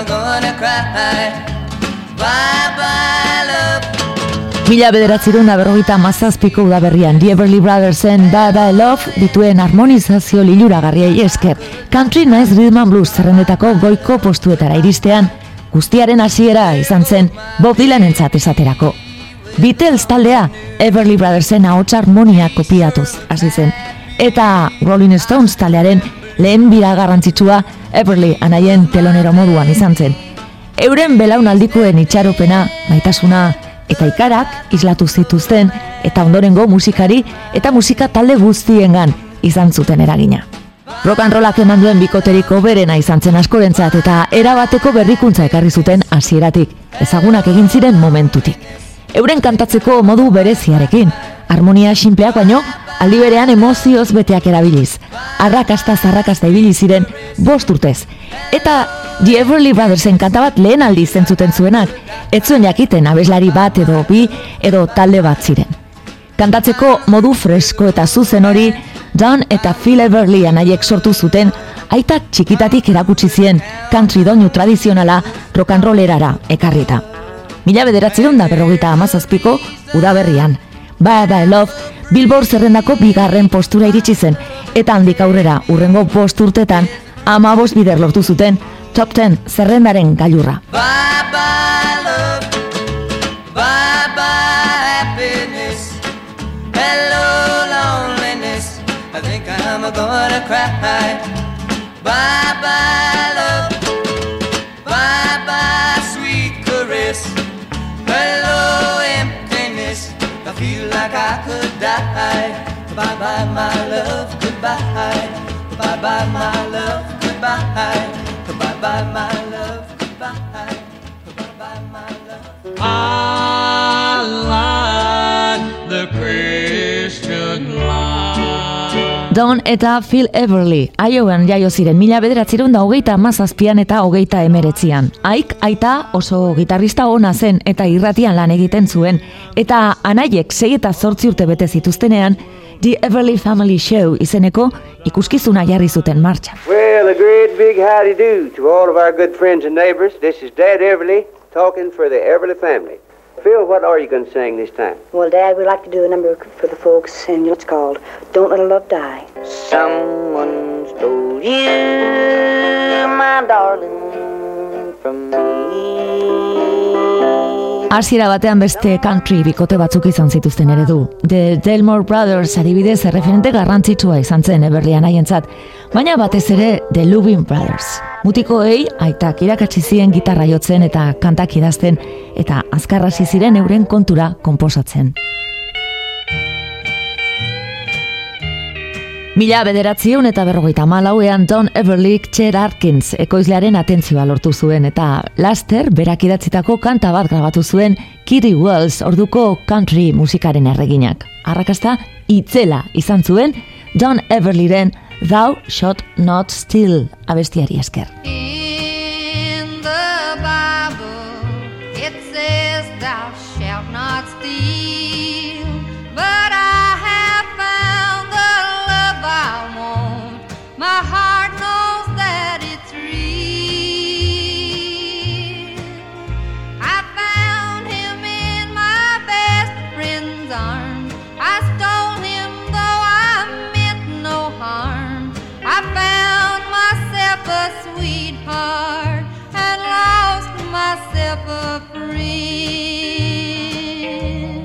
I'm gonna cry. Bye bye love. Mila bederatzerun da berrogeita mazazpiko udaberrian Everly Brothersen Da Da Love dituen harmonizazio liluragarriei esker Country Nice Rhythm and Blues zerrendetako goiko postuetara iristean guztiaren hasiera izan zen Bob Dylan entzat esaterako. Beatles taldea Everly Brothersen ahots harmonia kopiatuz hasi zen eta Rolling Stones taldearen lehen bira garrantzitsua Everly anaien telonero moduan izan zen. Euren belaunaldikoen itxaropena, maitasuna eta ikarak islatu zituzten eta ondorengo musikari eta musika talde guztiengan izan zuten eragina. Rock and rollak eman duen bikoteriko berena izan zen askorentzat eta erabateko berrikuntza ekarri zuten hasieratik, ezagunak egin ziren momentutik. Euren kantatzeko modu bereziarekin, harmonia sinpleak baino, aldi berean emozioz beteak erabiliz. Arrakasta zarrakasta ibili ziren bost urtez. Eta The Everly Brothersen kanta bat lehen aldi zentzuten zuenak, ez zuen jakiten abeslari bat edo bi edo talde bat ziren. Kantatzeko modu fresko eta zuzen hori, John eta Phil Everly anaiek sortu zuten, aitak txikitatik erakutsi zien country doinu tradizionala rock and rollerara ekarrita. Mila bederatzeron da berrogeita amazazpiko udaberrian. Bye Bye Love, Billboard zerrendako bigarren postura iritsi zen, eta handik aurrera urrengo bost urtetan ama bost bider lortu zuten top 10 zerrendaren gailurra. Bye bye love. Bye bye happiness. Hello loneliness. I think I'm gonna cry. Bye bye like I could die. Bye bye my love. Goodbye. Bye bye my love. Goodbye. Bye bye my love. Goodbye. Bye bye my love. I like the life. Don eta Phil Everly, Iowan jaio ziren mila bederatzerun da hogeita mazazpian eta hogeita emeretzian. Aik, aita oso gitarrista ona zen eta irratian lan egiten zuen. Eta anaiek sei eta zortzi urte bete zituztenean, The Everly Family Show izeneko ikuskizuna jarri zuten martxan. Well, a great big howdy do to all of our good friends and neighbors. This is Dad Everly talking for the Everly family. Phil, what are you going to sing this time? Well, Dad, we'd like to do a number for the folks, and it's called Don't Let a Love Die. Someone stole you, my darling, from me. Hasiera batean beste country bikote batzuk izan zituzten ere du. The Delmore Brothers adibidez erreferente garrantzitsua izan zen Everlyan haientzat, baina batez ere The Lubin Brothers. Mutikoei aitak irakatsi zien gitarra jotzen eta kantak idazten eta azkar hasi ziren euren kontura konposatzen. Mila bederatziun eta berrogeita malauean Don Everly Cher Atkins ekoizlearen atentzioa lortu zuen eta laster berak idatzitako kanta bat grabatu zuen Kitty Wells orduko country musikaren erreginak. Arrakasta itzela izan zuen Don Everlyren Thou Shot Not Still abestiari esker. Sweetheart and lost myself a friend.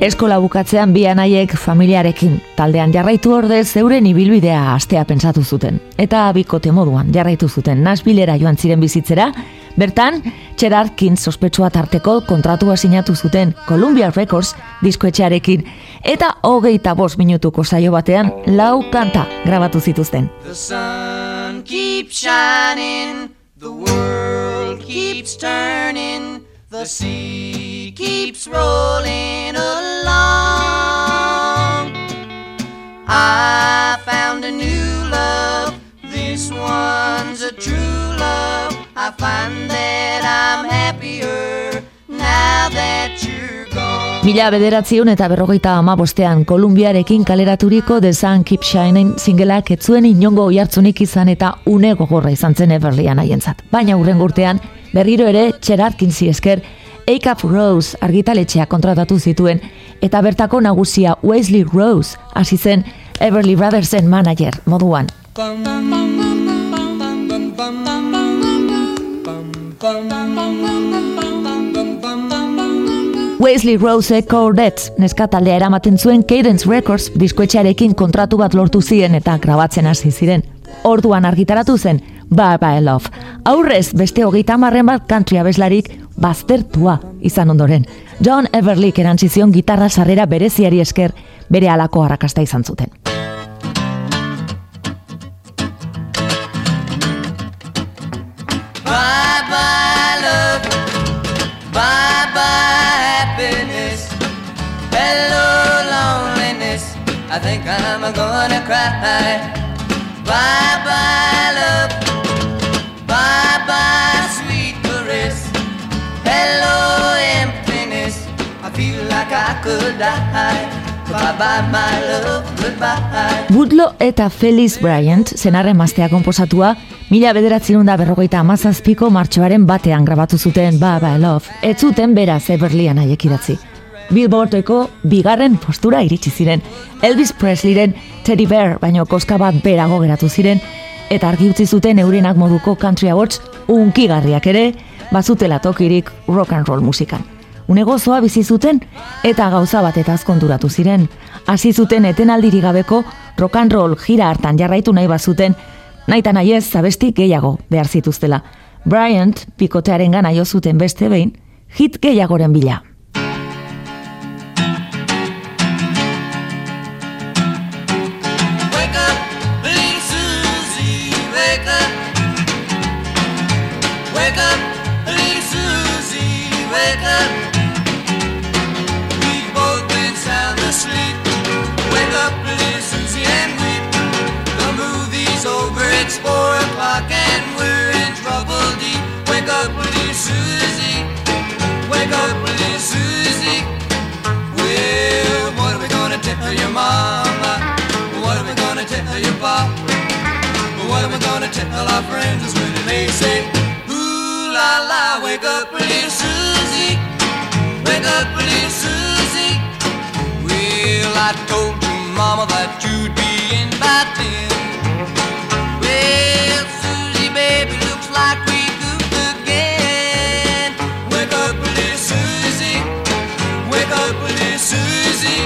Eskola bukatzean bi anaiek familiarekin taldean jarraitu ordez euren ibilbidea astea pentsatu zuten. Eta bikote moduan jarraitu zuten Nashvillera joan ziren bizitzera, bertan Cherarkin sospetsua tarteko kontratua sinatu zuten Columbia Records diskoetxearekin eta hogeita bost minutuko saio batean lau kanta grabatu zituzten. The sun keeps shining, the world keeps turning, the sea keeps rolling along. I found a new love, this one's a true love. I find that I'm happier now that. Mila bederatziun eta berrogeita amabostean Kolumbiarekin kaleraturiko The Sun Keep Shining singelak etzuen inongo oihartzunik izan eta une gogorra izan zen Everlyan haientzat. Baina hurrengo urtean Berriro ere, Gerard Kinsey esker, Eikaf Rose argitaletxea kontratatu zituen, eta bertako nagusia Wesley Rose hasi zen Everly Brothersen manager moduan. Wesley Rose Cordettes neskataldea eramaten zuen Cadence Records diskoetxearekin kontratu bat lortu ziren eta grabatzen hasi ziren. Orduan argitaratu zen Bye Bye Love. Aurrez beste hogeita marren bat country abeslarik baztertua izan ondoren. John Everlick erantzizion gitarra sarrera bereziari esker bere alako arrakasta izan zuten. I think I'm gonna cry. Bye bye love, bye bye sweet caress. Hello emptiness, I feel like I could die. Woodlow eta Felix Bryant, zenarren maztea komposatua, mila bederatzen da berrogeita amazazpiko martxoaren batean grabatu zuten Ba Ba Love. Ez zuten beraz Everlyan haiek idatzi. Billboardeko bigarren postura iritsi ziren. Elvis Presleyren Teddy Bear baino koska bat berago geratu ziren, eta argi utzi zuten eurenak moduko country awards unkigarriak ere, bazutela tokirik rock and roll musikan. Une gozoa bizi zuten eta gauza bat eta azkonturatu ziren. Hasi zuten etenaldirik gabeko rock and roll jira hartan jarraitu nahi bazuten, naita nahi ez zabesti gehiago behar zituztela. Bryant pikotearen gana jo zuten beste behin, hit gehiagoren bila. Gonna your pop? What are we gonna tell our friends when they say, Ooh la la, wake up, little Susie, wake up, little Susie. Well, I told your mama that you'd be in by ten. Well, Susie, baby, looks like we goofed again. Wake up, little Susie, wake up, little Susie.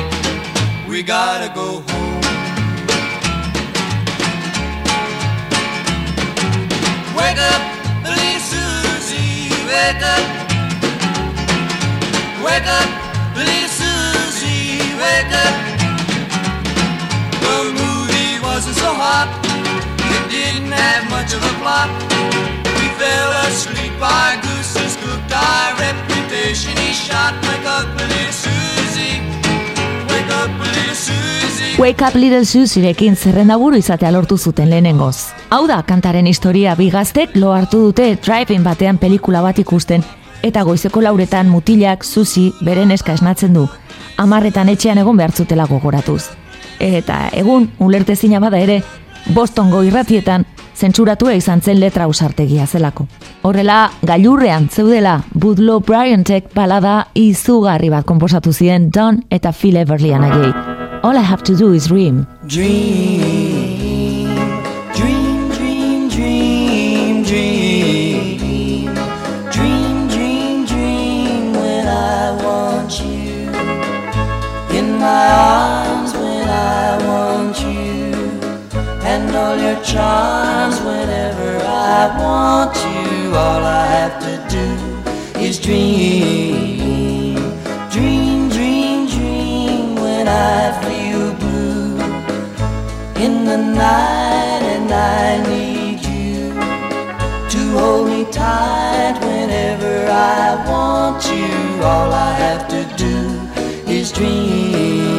We gotta go wake up. Wake up, little Susie, wake up. The movie wasn't so hot, it didn't have much of a plot. We fell asleep, our gooses cooked, our reputation he shot. Wake up, little Susie, wake up, little Little Susierekin zerrendaburu izatea lortu zuten lehenengoz. Hau da kantaren historia bigaztek lo hartu dute drive-in batean pelikula bat ikusten, eta goizeko lauretan mutilak Susi beren eska esnatzen du, amarretan etxean egon behartzutela gogoratuz. Eta egun, ulertezina bada ere, Bostongo irratietan zentsuratua izan zen letra ausartegia zelako. Horrela, gailurrean zeudela Budlow Bryantek balada izugarri bat konposatu ziren Don eta Phil Everlyan aiei. All I have to do is dream. Dream, dream, dream, dream, dream. Dream, dream, dream when I want you. In my arms all your charms whenever I want you. All I have to do is dream. Dream, dream, dream when I feel blue in the night and I need you to hold me tight whenever I want you. All I have to do is dream.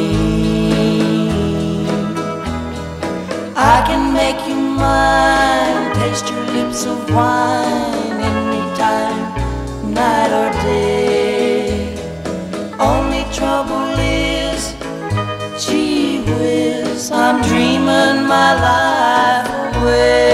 I can make you mine, taste your lips of wine anytime, night or day. Only trouble is Gee whiz, I'm dreaming my life away.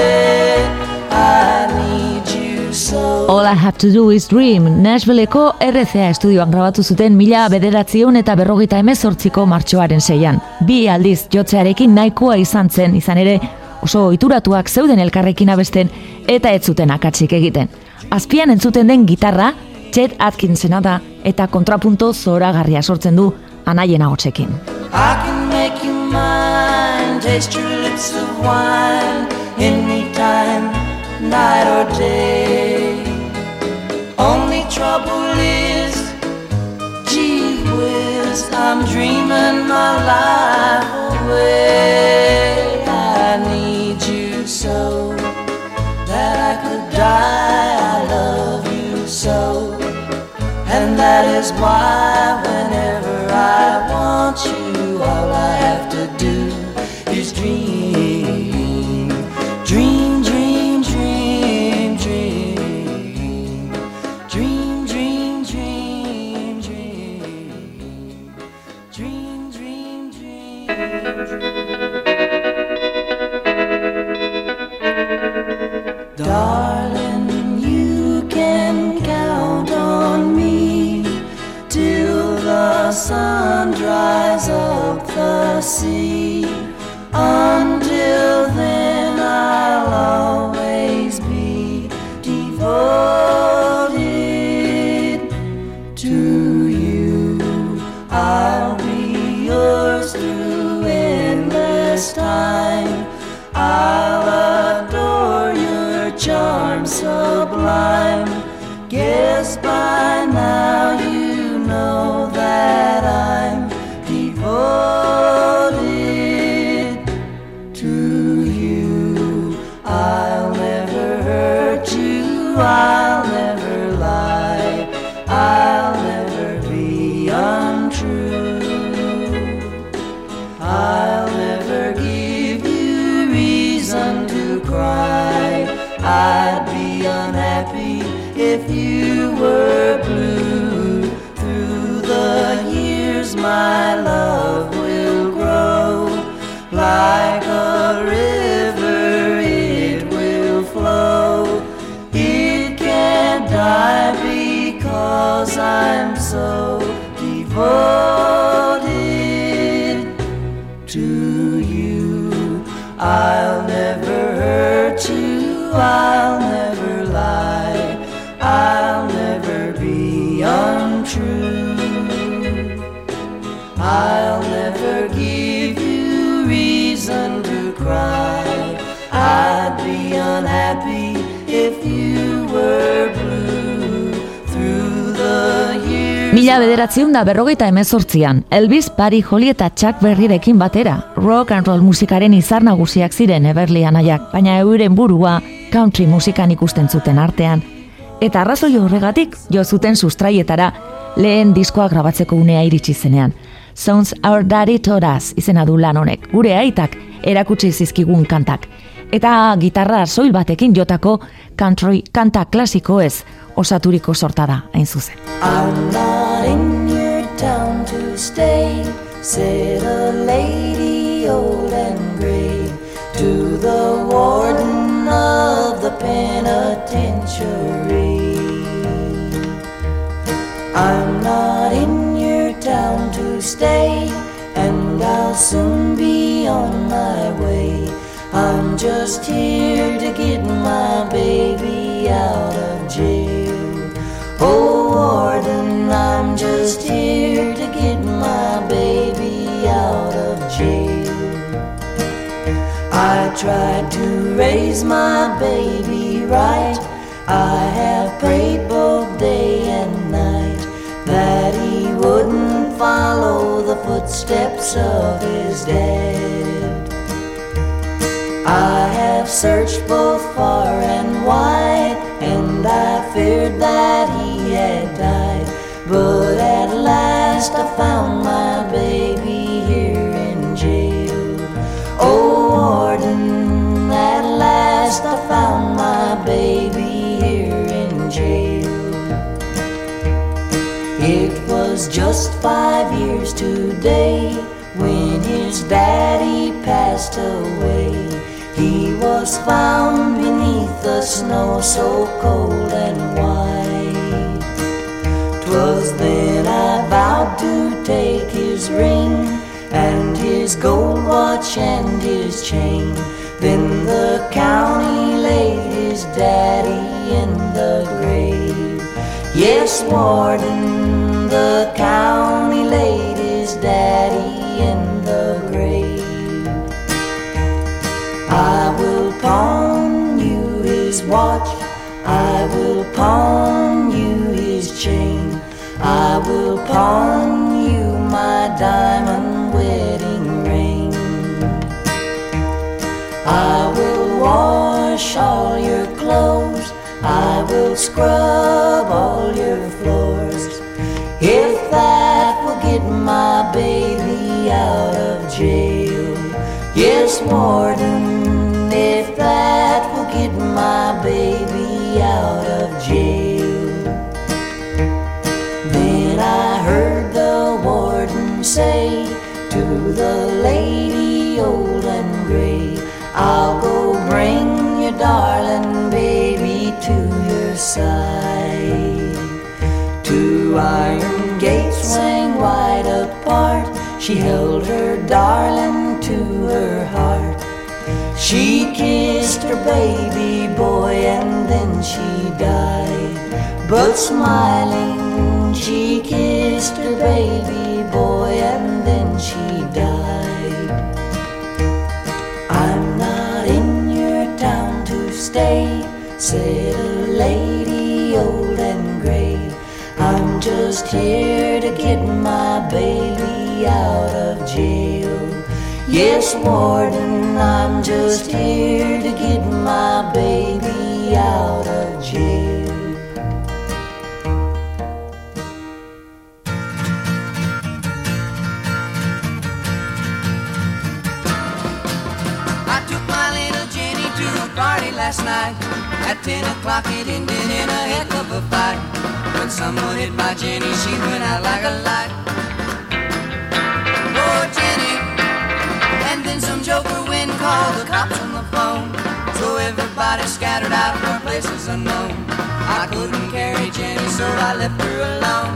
All I Have to Do is Dream, Nashvilleko RCA estudioan grabatu zuten mila bederatzion eta berrogeita emezortziko martxoaren zeian. Bi aldiz jotzearekin nahikoa izan zen, izan ere oso ohituratuak zeuden elkarrekin abesten eta ez zuten akatsik egiten. Azpian entzuten den gitarra, Chet Atkinsena da eta kontrapunto zoragarria sortzen du anaien mine, taste your lips of wine, anytime, night or day. Trouble is, gee whiz, I'm dreaming my life away. I need you so that I could die. I love you so. And that is why Darling, you can count on me till the sun dries up the sea. Mila bederatziun da berrogeita emezortzian, Elvis, Pari, Holly eta Chuck Berrirekin batera. Rock and roll musikaren izar nagusiak ziren Everly anaiak, baina euren burua country musikan ikusten zuten artean. Eta arrazoi horregatik jo zuten sustraietara lehen diskoa grabatzeko unea iritsi zenean. Sounds Our Daddy Us izena du lan honek, gure aitak erakutsi zizkigun kantak. Eta gitarra soil batekin jotako country kanta klasiko ez osaturiko sorta da, hain zuzen. Stay, said a lady old and gray to the warden of the penitentiary. I'm not in your town to stay, and I'll soon be on my way. I'm just here to get my baby out of jail. Oh, warden, I'm just here tried to raise my baby right. I have prayed both day and night that he wouldn't follow the footsteps of his dad. I have searched both far and wide, and I feared that he had died. But at last I found my baby was just five years today when his daddy passed away. He was found beneath the snow so cold and white. 'Twas then I vowed to take his ring and his gold watch and his chain. Then the county laid his daddy in the grave. Yes, Warden, the county laid his daddy in the grave. I will pawn you his watch. I will pawn you his chain. I will pawn you my diamond wedding ring. I will wash all your clothes. I will scrub Warden, if that will get my baby out of jail. Then I heard the warden say to the lady old and gray, I'll go bring your darling baby to your side. Two iron gates swing wide apart. She held her darling. She kissed her baby boy and then she died. But smiling, she kissed her baby boy and then she died. I'm not in your town to stay, said a lady old and gray. I'm just here to get my baby out of jail. Yes, Warden, I'm just here to get my baby out of jail. I took my little Jenny to a party last night. At 10 o'clock it ended in a heck of a fight. When someone hit my Jenny, she went out like a light. Everybody scattered out for places unknown. I couldn't carry Jenny, so I left her alone.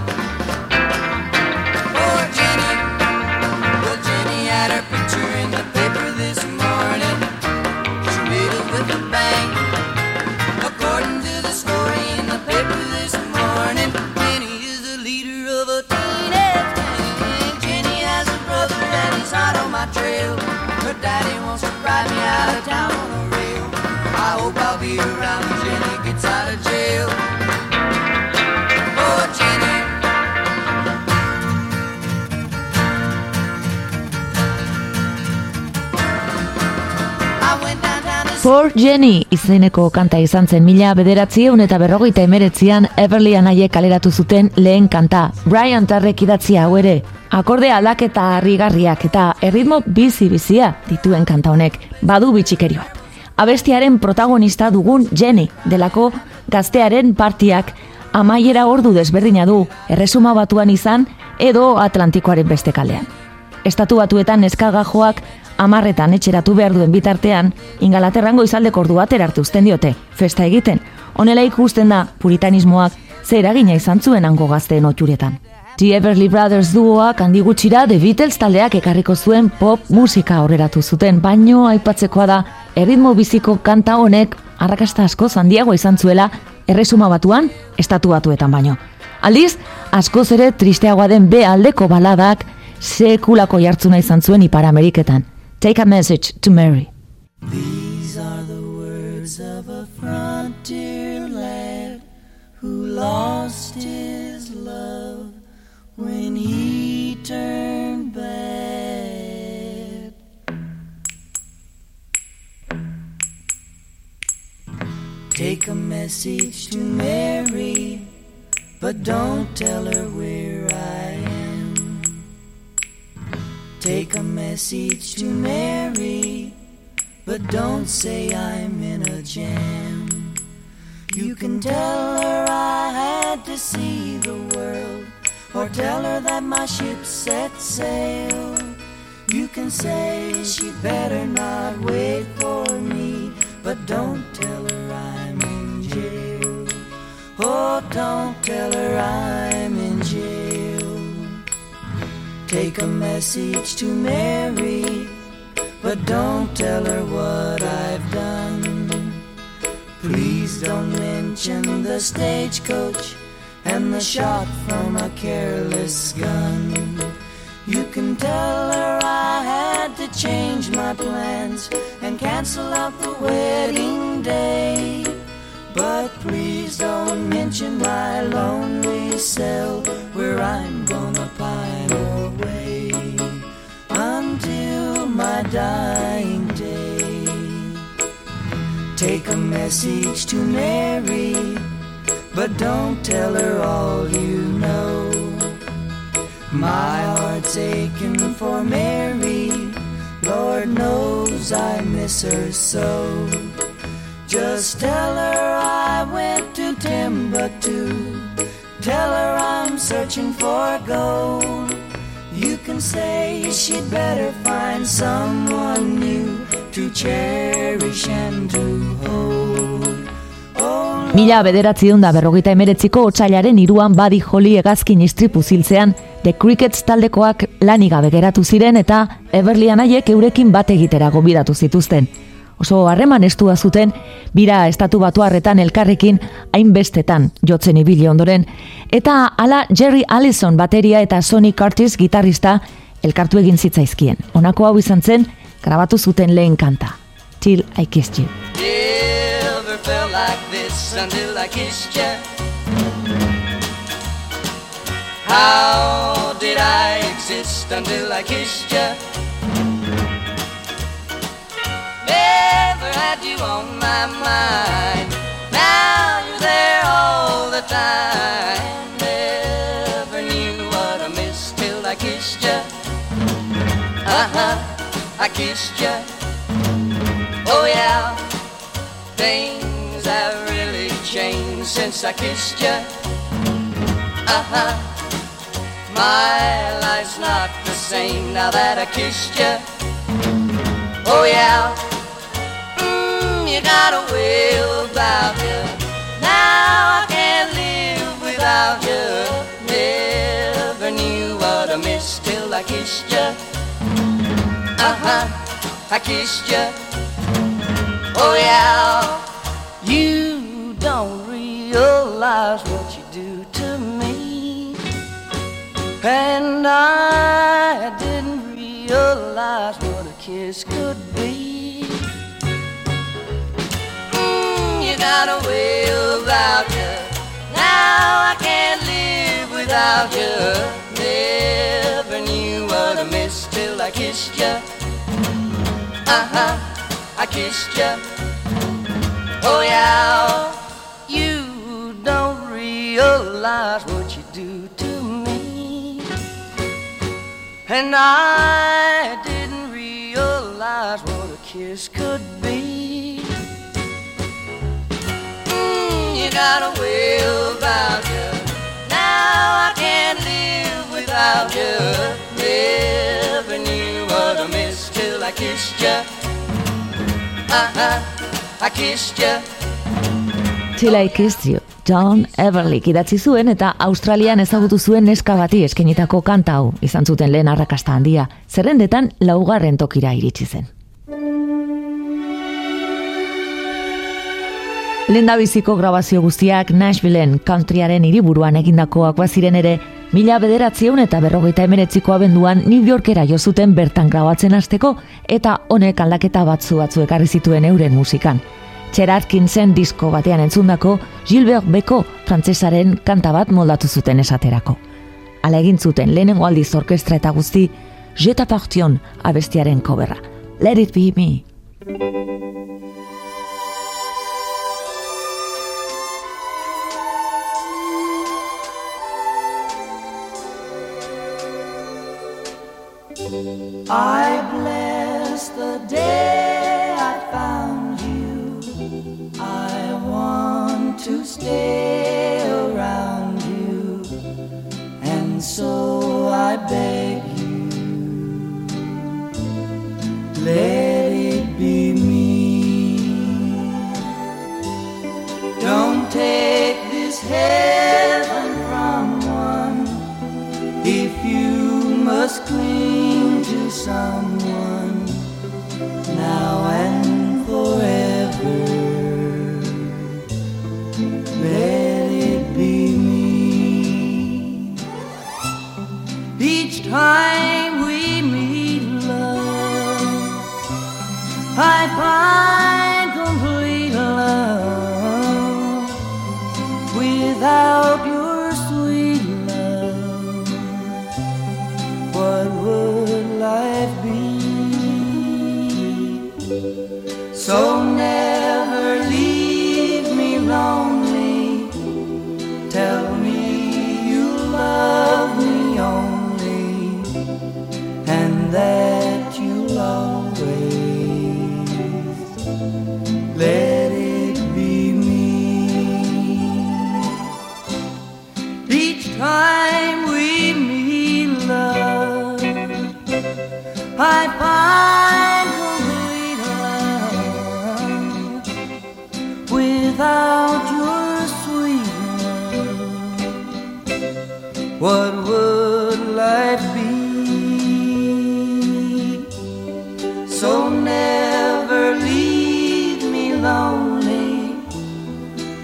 Poor Jenny. Well, Jenny had her picture in the paper this morning. She made it with a bang. According to the story in the paper this morning, Jenny is the leader of a teenage gang. Jenny has a brother and he's hot on my trail. Her daddy wants to ride me out of town For Jenny izeneko kanta izan zen mila bederatzieun eta berrogeita emeretzian Everly anaiek kaleratu zuten lehen kanta. Brian Tarrek idatzia hau ere. Akorde aldaketa harrigarriak eta erritmo bizi-bizia dituen kanta honek badu bitxikeri bat. Abestiaren protagonista dugun Jenny delako gaztearen partiak amaiera ordu desberdina du erresuma batuan izan edo Atlantikoaren beste kalean. Estatu batuetan eskagajoak amarretan etxeratu behar duen bitartean, ingalaterrango izaldeko ordu batera hartu uzten diote, festa egiten. Honela ikusten da, puritanismoak ze eragina izan zuen hango gazteen otxuretan. The Everly Brothers duoak handi gutxira The Beatles taldeak ekarriko zuen pop musika aurreratu zuten, baino aipatzekoa da erritmo biziko kanta honek arrakasta asko handiago izan zuela erresuma batuan, estatu batuetan baino. Aldiz, askoz ere tristeagoa den B aldeko baladak sekulako jartzuna izan zuen Ipar Ameriketan. Take a message to Mary. These are the words of a frontier lad who lost his love when he turned bad. Take a message to Mary, but don't tell her where I. Take a message to Mary, but don't say I'm in a jam. You can tell her I had to see the world, or tell her that my ship set sail. You can say she better not wait for me, but don't tell her I'm in jail. Oh, don't tell her I'm. Take a message to Mary, but don't tell her what I've done. Please don't mention the stagecoach and the shot from a careless gun. You can tell her I had to change my plans and cancel out the wedding day. But please don't mention my lonely cell where I'm gonna pine away until my dying day. Take a message to Mary, but don't tell her all you know. My heart's aching for Mary, Lord knows I miss her so. Just tell her Timbuktu. Tell her I'm searching for gold. You can say she'd better find someone new to cherish and to hold. Oh, Mila bederatziun da berrogeita emeretziko otxailaren iruan badi joli egazkin istripu ziltzean, The Crickets taldekoak lanik gabe geratu ziren eta Everly anaiek eurekin bat egitera gobidatu zituzten. Oso harreman estua zuten, bira estatu batuarretan elkarrekin hainbestetan jotzen ibili ondoren, eta ala Jerry Allison bateria eta Sonny Curtis gitarrista elkartu egin zitzaizkien. Honako hau izan zen, grabatu zuten lehen kanta. Till I Kissed You. Never felt like this until I kissed you. How did I exist until I kissed you? Had you on my mind. Now you're there all the time. Never knew what I missed till I kissed you. Uh huh, I kissed you. Oh yeah, things have really changed since I kissed you. Uh huh, my life's not the same now that I kissed you. Oh yeah, you got a way about you. Now I can't live without you. Never knew what I missed till I kissed you. Uh huh, I kissed you. Oh yeah, you don't realize what you do to me, and I didn't realize what a kiss could be. Got a way about you. Now I can't live without you. Never knew what I missed till I kissed you. Uh huh, I kissed you. Oh yeah, you don't realize what you do to me, and I didn't realize what a kiss could you got a way about you. Now I can't live without you. Never knew what I missed till I kissed you. Uh-huh, I kissed you. Till I Kissed You, John Everly idatzi zuen eta Australian ezagutu zuen neska bati eskenitako kanta hau izan zuten lehen arrakasta handia, zerrendetan laugarren tokira iritsi zen. Lendabiziko grabazio guztiak Nashvilleen countryaren hiriburuan egindakoak baziren ere, mila bederatzieun eta berrogeita emeretziko abenduan New Yorkera jo zuten bertan grabatzen hasteko eta honek aldaketa batzu batzu ekarri zituen euren musikan. Cher Atkinsen disko batean entzundako Gilbert Beko frantsesaren kanta bat moldatu zuten esaterako. Hala egin zuten lehenengo aldiz orkestra eta guzti Je t'appartion abestiaren koberra. Let it be me. What would life be? So never leave me lonely.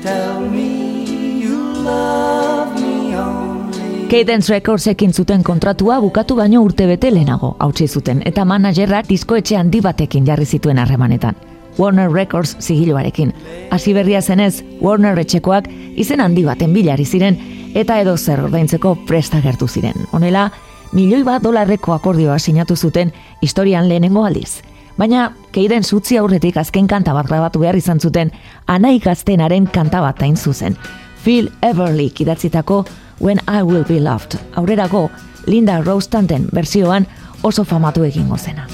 Tell me you love me only. Cadence Records ekin zuten kontratua bukatu baino urte bete lehenago hautsi zuten eta managerrak diskoetxe handi batekin jarri zituen harremanetan. Warner Records zigiloarekin. Hasi berria zenez, Warner etxekoak izen handi baten bilari ziren eta edo zer ordaintzeko presta gertu ziren. Honela, milioi bat dolarreko akordioa sinatu zuten historian lehenengo aldiz. Baina, keiden zutzi aurretik azken kanta bat grabatu behar izan zuten, anai gaztenaren kanta bat hain zuzen. Phil Everly idatzitako When I Will Be Loved. Aurrerako, Linda Rose Tanten berzioan oso famatu egingo zena.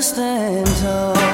Stand tall. Oh.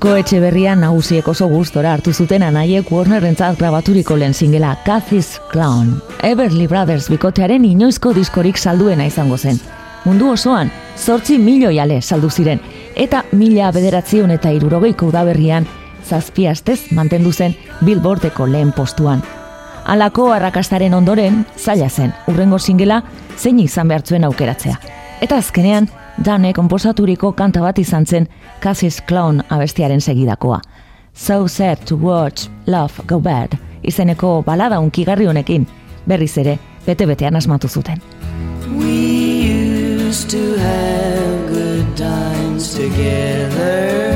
Disko etxe berrian nagusiek oso gustora hartu zuten anaiek Warnerrentzat grabaturiko lehen singela Cathy's Clown. Everly Brothers bikotearen inoizko diskorik salduena izango zen. Mundu osoan, zortzi milioi ale saldu ziren, eta mila bederatzion eta irurogeiko udaberrian zazpi astez mantendu zen Billboardeko lehen postuan. Halako arrakastaren ondoren, zaila zen, urrengo singela zein izan behartzuen aukeratzea. Eta azkenean, Dane konposaturiko kanta bat izan zen Cassis Clown abestiaren segidakoa. So sad to watch love go bad izeneko balada unkigarri honekin, berriz ere, bete-betean asmatu zuten. We used to have good times together.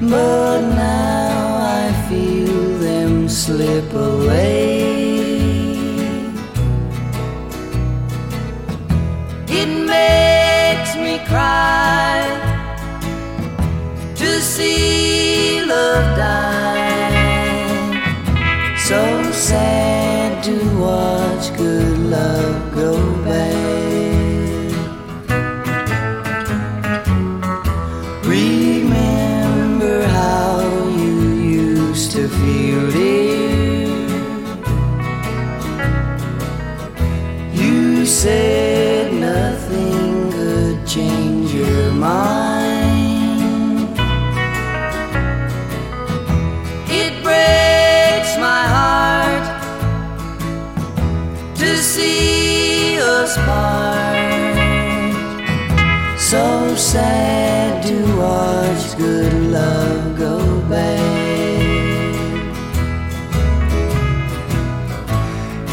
But now I feel them slip away. Makes me cry to see love die. So sad to watch good love go bad. Remember how you used to feel dear. You said It breaks my heart to see us part. So sad to watch good love go bad.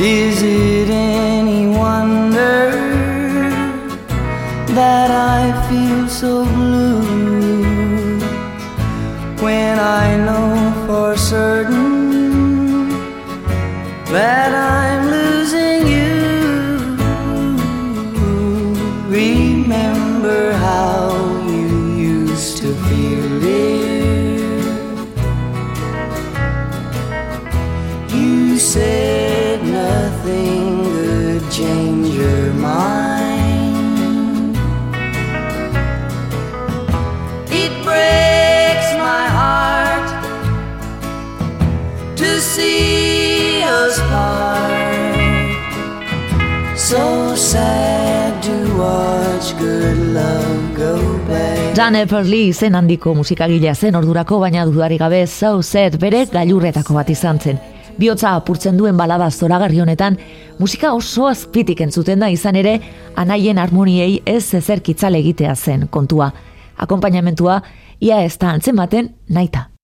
Is it any wonder that I feel so blue when I know for certain that I'm losing you? Remember how you used to feel dear. You said nothing could change Dan Epperly zen handiko musikagilea zen ordurako, baina dudari gabe So Sad bere gailurretako bat izan zen. Biotza apurtzen duen balada zoragarri honetan, musika oso azpitik entzuten da izan ere, anaien harmoniei ez ezerkitzale egitea zen kontua. Akompainamentua, ia ez da antzematen naita.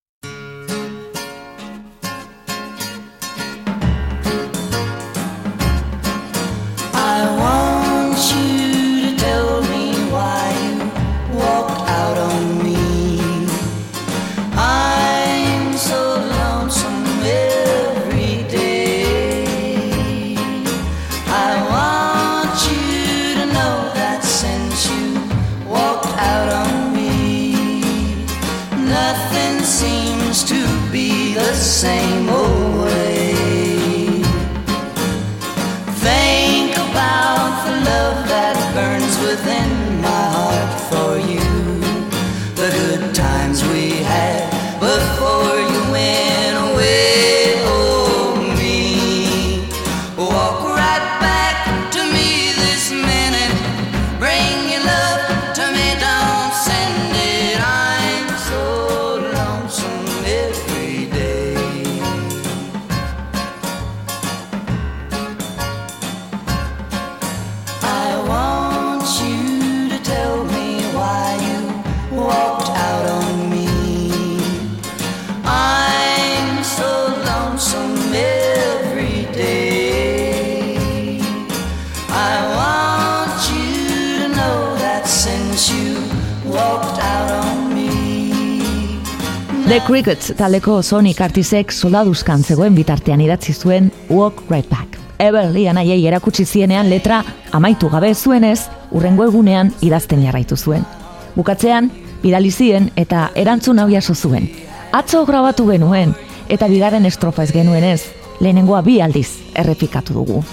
The Crickets taleko Sonic Artisek soldaduzkan zegoen bitartean idatzi zuen Walk Right Back. Everly anaiei erakutsi zienean letra amaitu gabe zuenez, urrengo egunean idazten jarraitu zuen. Bukatzean, bidali zien eta erantzun hau jaso zuen. Atzo grabatu genuen eta bigarren estrofa ez genuenez, lehenengoa bi aldiz errepikatu dugu.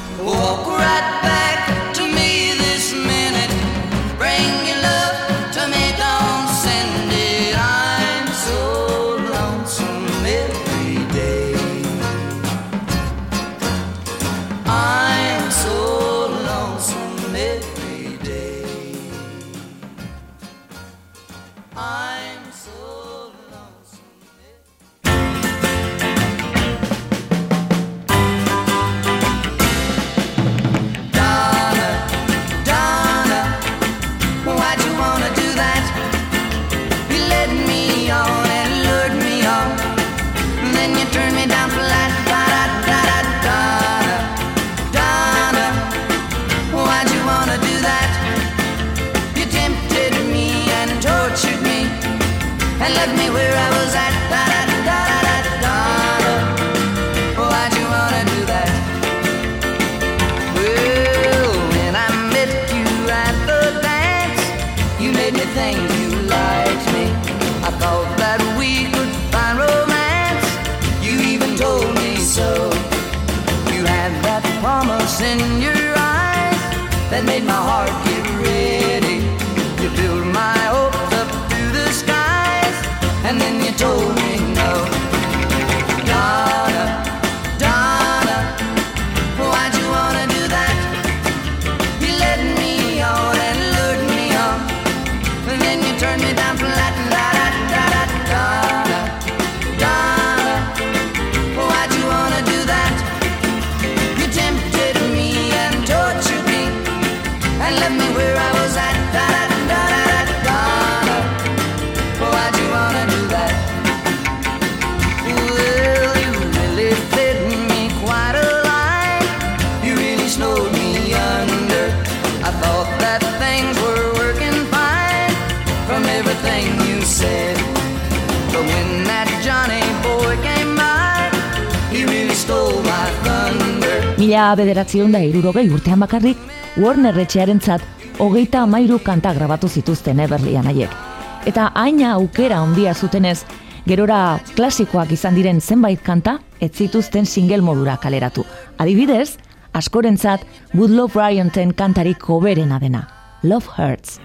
mila bederatzen da irurogei urtean bakarrik, Warner etxearen zat, hogeita amairu kanta grabatu zituzten Eberlian haiek. Eta aina aukera handia zutenez, gerora klasikoak izan diren zenbait kanta, ez zituzten single modura kaleratu. Adibidez, askorentzat Woodlow Bryanten kantarik hoberena dena. Love Hurts.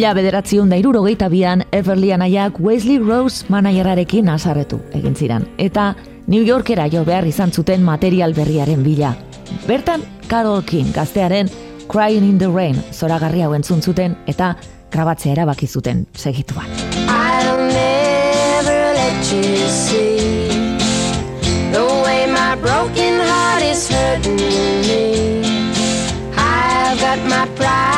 Mila bederatziun da irurogeita bian, Everly anaiak Wesley Rose manaiararekin azarretu egin ziren. Eta New Yorkera jo behar izan zuten material berriaren bila. Bertan, Carol King gaztearen Crying in the Rain zoragarri hauen zuten eta grabatzea erabaki zuten segituan. I'll never let you see The way my broken heart is hurting me I've got my pride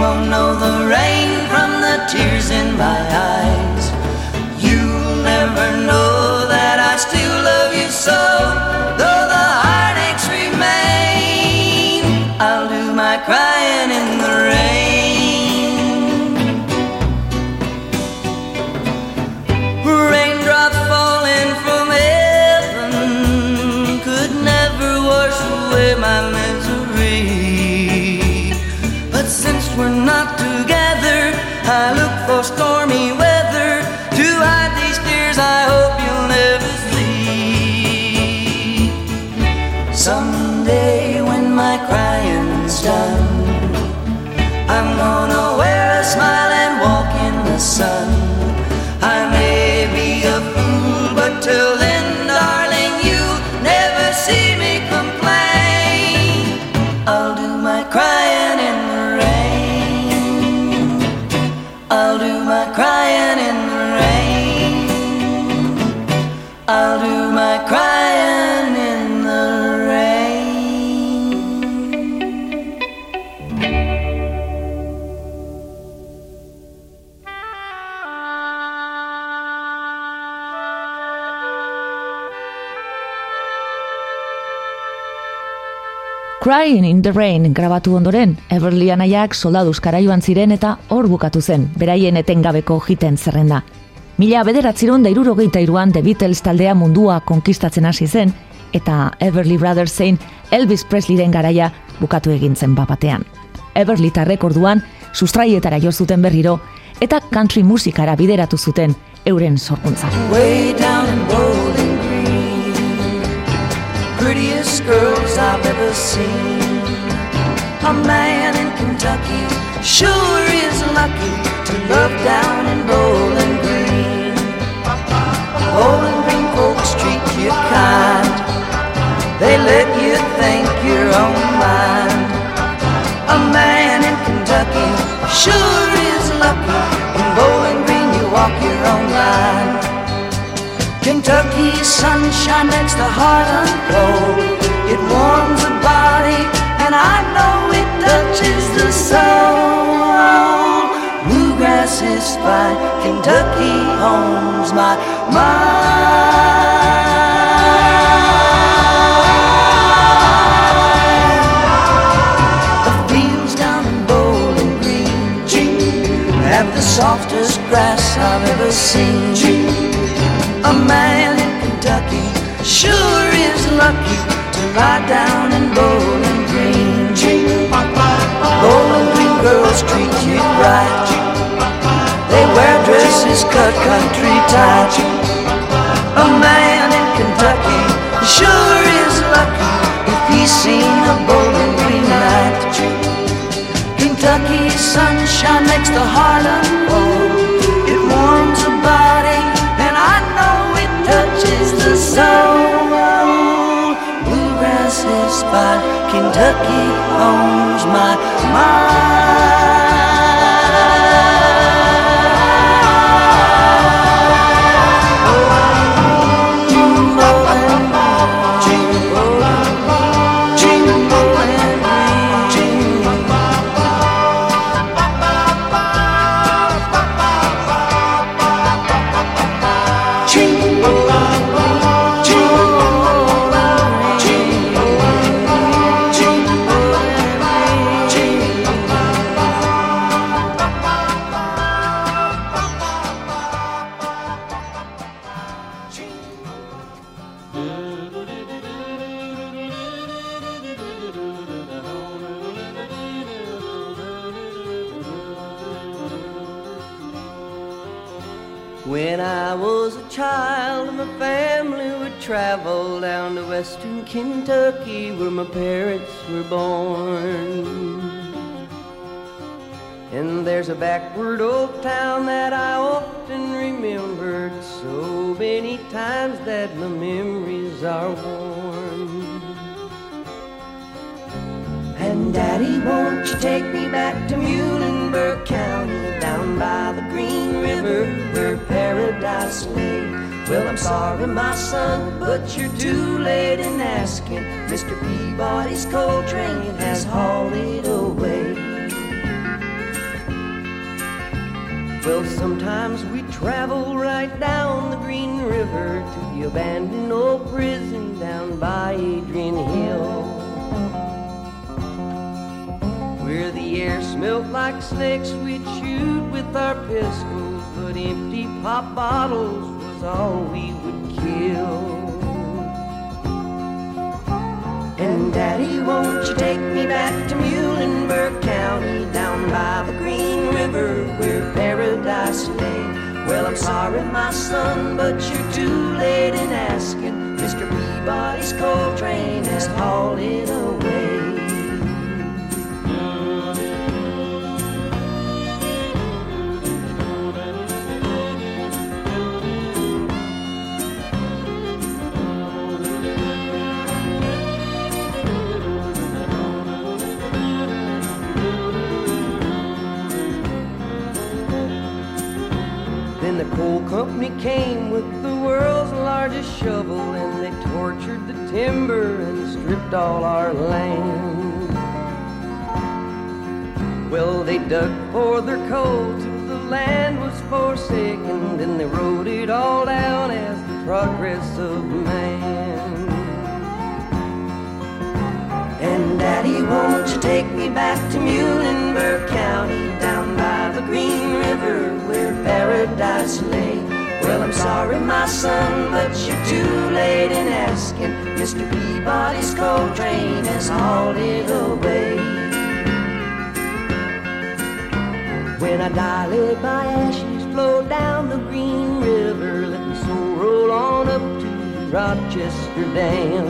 won't oh, know the rain from the tears in my eyes. You'll never know that I still love you so, Crying in the Rain grabatu ondoren, Everly anaiak soldaduz joan ziren eta hor bukatu zen, beraien etengabeko jiten zerrenda. Mila bederatzirun da irurogeita iruan The Beatles taldea mundua konkistatzen hasi zen, eta Everly Brothers zein Elvis Presleyren garaia bukatu egin zen bapatean. Everly tarrek orduan sustraietara jo zuten berriro, eta country musikara bideratu zuten euren sorkuntza. Prettiest girls I've ever seen. A man in Kentucky sure is lucky to love down in Bowling Green. Bowling Green folks treat you kind. They let you think you're on mind. A man in Kentucky sure is lucky. In Bowling Green, you walk your own line. Kentucky sunshine makes the heart unfold. It warms the body, and I know it touches the soul. Bluegrass is fine. Kentucky owns my mind. Softest grass I've ever seen. A man in Kentucky sure is lucky to lie down in Bowling Green. Bowling Green girls treat you right. They wear dresses cut country tight. A man in Kentucky sure is lucky if he's seen a Bowling Green night. Kentucky sunshine makes the heart unfold. Soul. Bluegrass is fine. Kentucky owns my When Daddy, won't you take me back to Muhlenberg County, down by the Green River where paradise lay? Well, I'm sorry, my son, but you're too late in asking. Mr. Peabody's coal train has hauled it away. Coal company came with the world's largest shovel and they tortured the timber and stripped all our land. Well, they dug for their coal till the land was forsaken, then they wrote it all down as the progress of man. And Daddy, won't you take me back to Muhlenberg County, down the Green River where paradise lay? Well, I'm sorry, my son, but you're too late in asking. Mr. Peabody's coal train has hauled it away. When I die, let my ashes flow down the Green River, let my soul roll on up to Rochester Dam.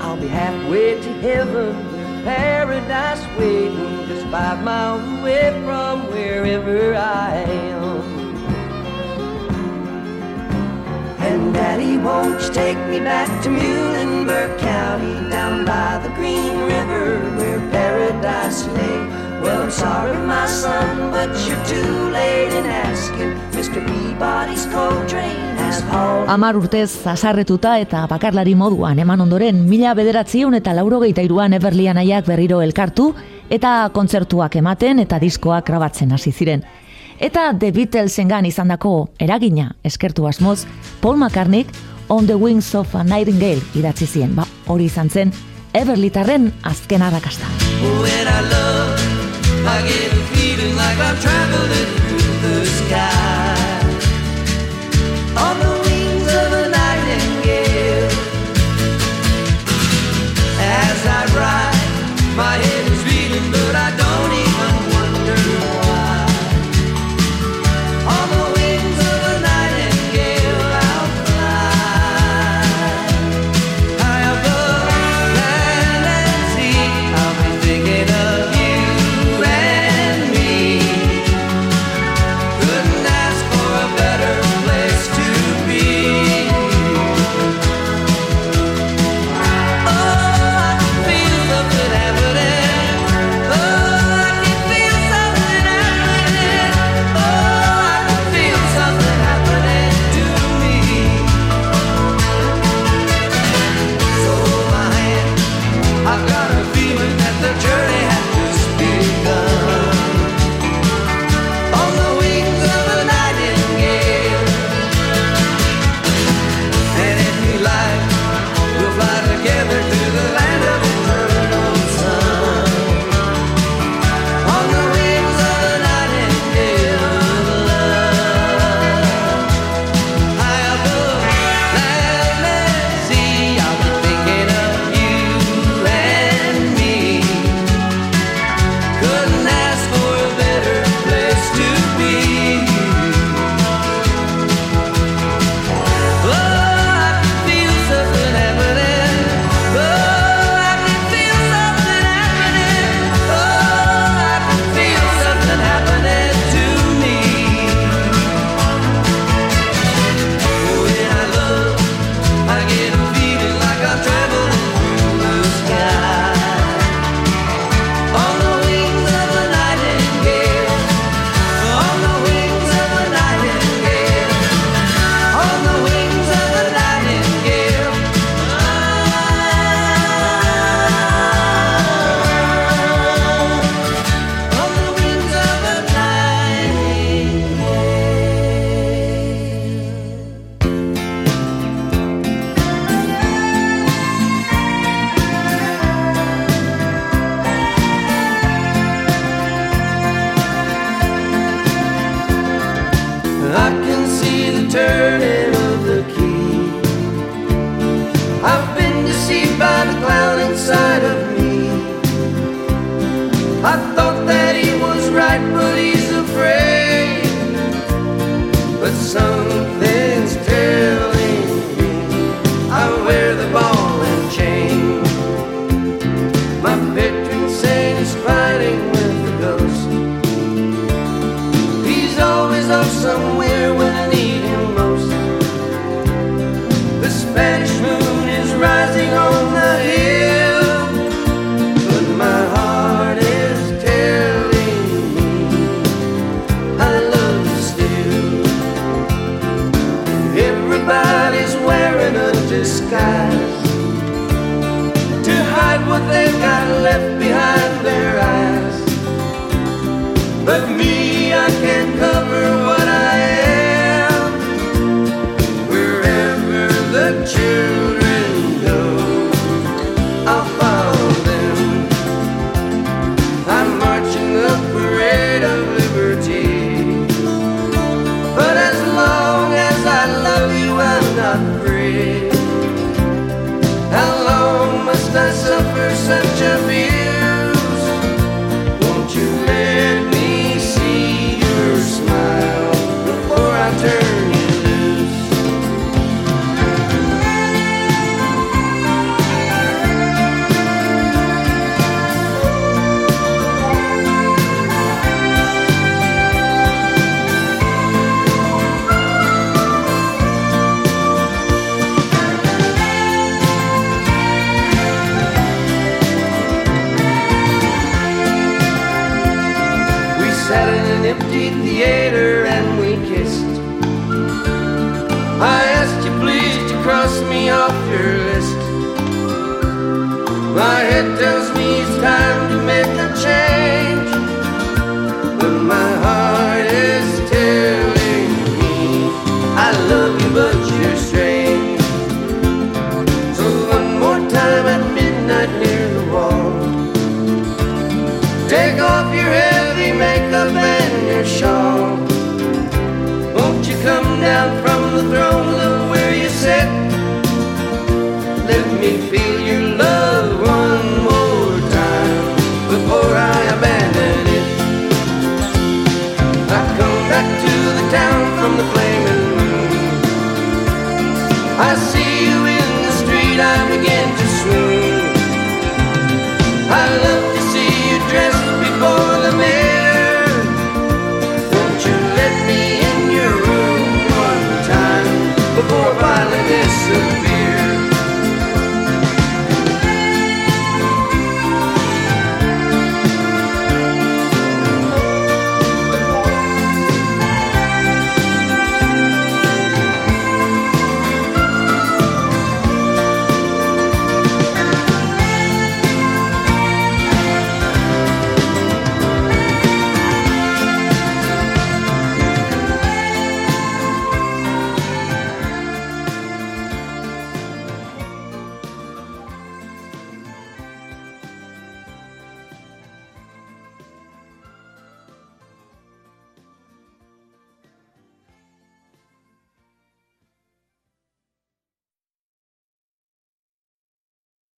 I'll be halfway to heaven, paradise waiting, five miles away from wherever I am. And Daddy, won't you take me back to Muhlenberg County, down by the Green River where paradise lay? Well, I'm sorry, my son, but you're too late in asking. Mr. Peabody's coal train Amar urtez zasarretuta eta bakarlari moduan eman ondoren mila bederatziun eta laurogeita iruan Everlian aiak berriro elkartu eta kontzertuak ematen eta diskoak grabatzen hasi ziren. Eta The Beatlesengan izandako eragina eskertu asmoz, Paul McCartneyk On the Wings of a Nightingale idatzi zien. Ba, hori izan zen Everlitarren azken arrakasta. When I love, I get a feeling like I'm traveling my head My head tells me it's time